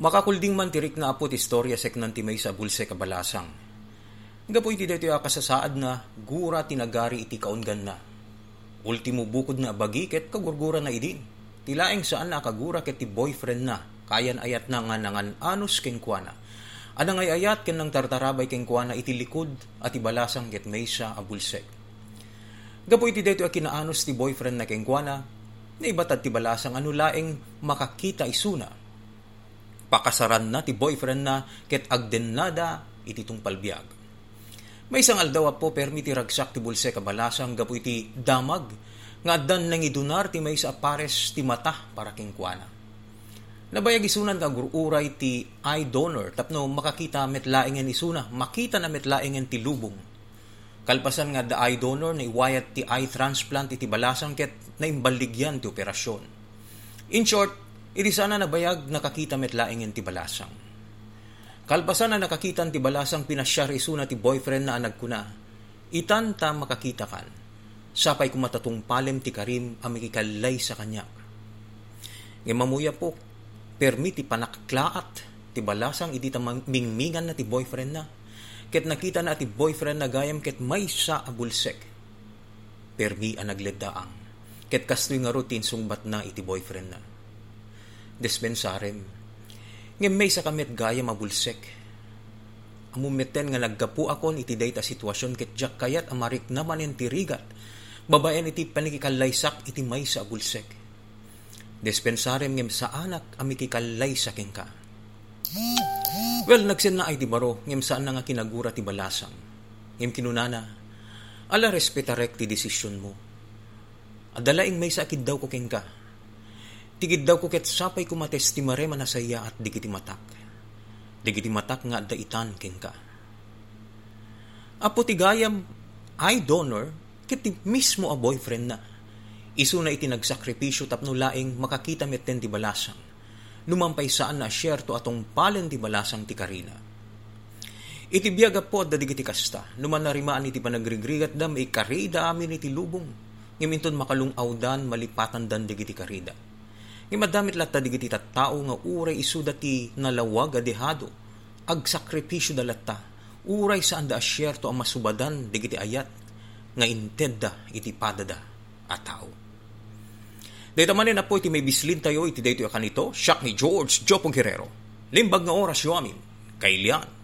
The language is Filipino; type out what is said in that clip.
Makakulding man tirik na apot istorya sek nanti may sa bulse kabalasang. Gapoy ti dito kasasaad na gura tinagari iti kaungan na. Ultimo bukod na bagi ket kagurgura na idin. Tilaeng saan na kagura ket ti boyfriend na kayan ayat na nga nangan anus ken kuana. Anang ay ayat ken nang tartarabay ken kuana iti likod at ibalasang ket may sa abulsek. Gapoy ti dito kinaanos ti boyfriend na ken kuana na ibatad ti balasang ano laeng makakita isuna pakasaran na ti boyfriend na ket agden nada iti tungpal biag. May isang aldaw po permi ti ragsak ti bulse kabalasang gapu iti damag nga addan nang idunar ti may sa pares ti mata para kingkuana. Nabayag isunan ka gururay ti eye donor tapno makakita metlaingen isuna, makita na metlaingen ti lubong. Kalpasan nga the eye donor na iwayat ti eye transplant iti balasang ket na imbaligyan ti operasyon. In short, Iti sana nabayag nakakita metlaing ti balasang. Kalpasan na nakakita ti balasang pinasyar isuna ti boyfriend na anag kuna. Itan ta makakita kan. Sapay kumatatong palem ti karim amikikalay sa kanya. Ngemamuya po, permiti panaklaat ti balasang iti mingmingan na ti boyfriend na. Ket nakita na ti boyfriend na gayam ket may sa abulsek. Permi ang. Ket kastoy nga rutin sungbat na iti boyfriend na dispensarem. Ngem may sa kamit gaya mabulsek. Amumeten nga naggapu akon iti dayta sitwasyon ket jak kayat amarik naman en tirigat. Babaen iti panikikallaysak iti may sa abulsek. Dispensarem ngem sa anak amikikallaysak ka. Well, nagsen na ay di baro, ngem saan na nga kinagura ti balasang. Ngem kinunana, ala respetarek ti desisyon mo. Adalaing may sakit daw ko ka Tigid daw ko ket sapay ko matestimare manasaya at digiti matak. Digiti matak nga da itan ken ka. Apo tigayam ay donor ket mismo a boyfriend na. Isu na iti nagsakripisyo tapno laing makakita metten ti balasang. Numampay saan na syerto atong palen ti balasang ti karina. Iti biyaga po da digiti kasta, numan narimaan iti panagrigrigat da may karida amin iti lubong. Ngiminton makalung awdan malipatan dan digiti karida Nga madamit lata digiti tao nga uray isu dati nalawag adihado. Ag sakripisyo da lata. Uray saan da asyerto ang masubadan digiti ayat nga intedda iti padada a tao. Dito manin na po iti may bislin tayo iti dito kanito, siyak ni George Jopong Guerrero. Limbag nga oras yo amin, kailian